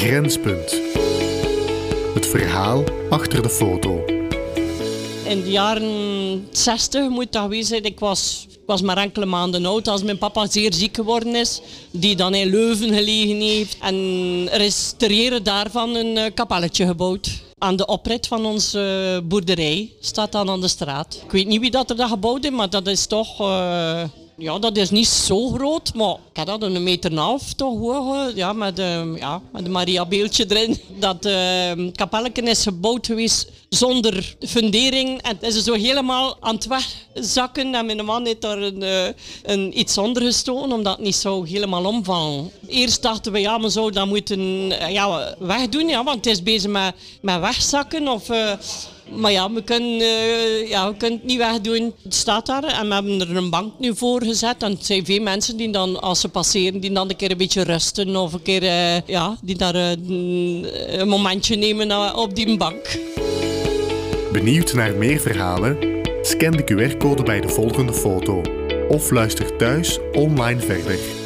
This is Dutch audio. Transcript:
Grenspunt. Het verhaal achter de foto. In de jaren 60 moet dat geweest zijn. Ik was, was maar enkele maanden oud als mijn papa zeer ziek geworden is. Die dan in Leuven gelegen heeft. En er is ter ere daarvan een eh, kapelletje gebouwd. Aan de oprit van onze eh, boerderij staat dan aan de straat. Ik weet niet wie dat er dat gebouwd heeft, maar dat is toch... eh, ja, dat is niet zo groot, maar ik had dat een meter en een half toch hoog. Ja, met, eh, ja, met een Maria-beeldje erin. Dat uh, kapelletje is gebouwd geweest zonder fundering. En het is zo helemaal aan het wegzakken. En mijn man heeft daar een, eh, een, iets onder gestoken, omdat het niet zou helemaal omvallen. Eerst dachten we, ja, maar zou dat moeten eh, ja, wegdoen, ja, want het is bezig met, met wegzakken. Of, eh, maar ja, we kunnen, eh, ja, we kunnen het niet wegdoen. Het staat daar en we hebben er een bank nu voor gezet. En het zijn veel mensen die dan, als ze passeren, die dan een keer een beetje rusten. Of een keer, eh, ja, die daar eh, een momentje nemen op die bank. Benieuwd naar meer verhalen? Scan de QR-code bij de volgende foto. Of luister thuis online verder.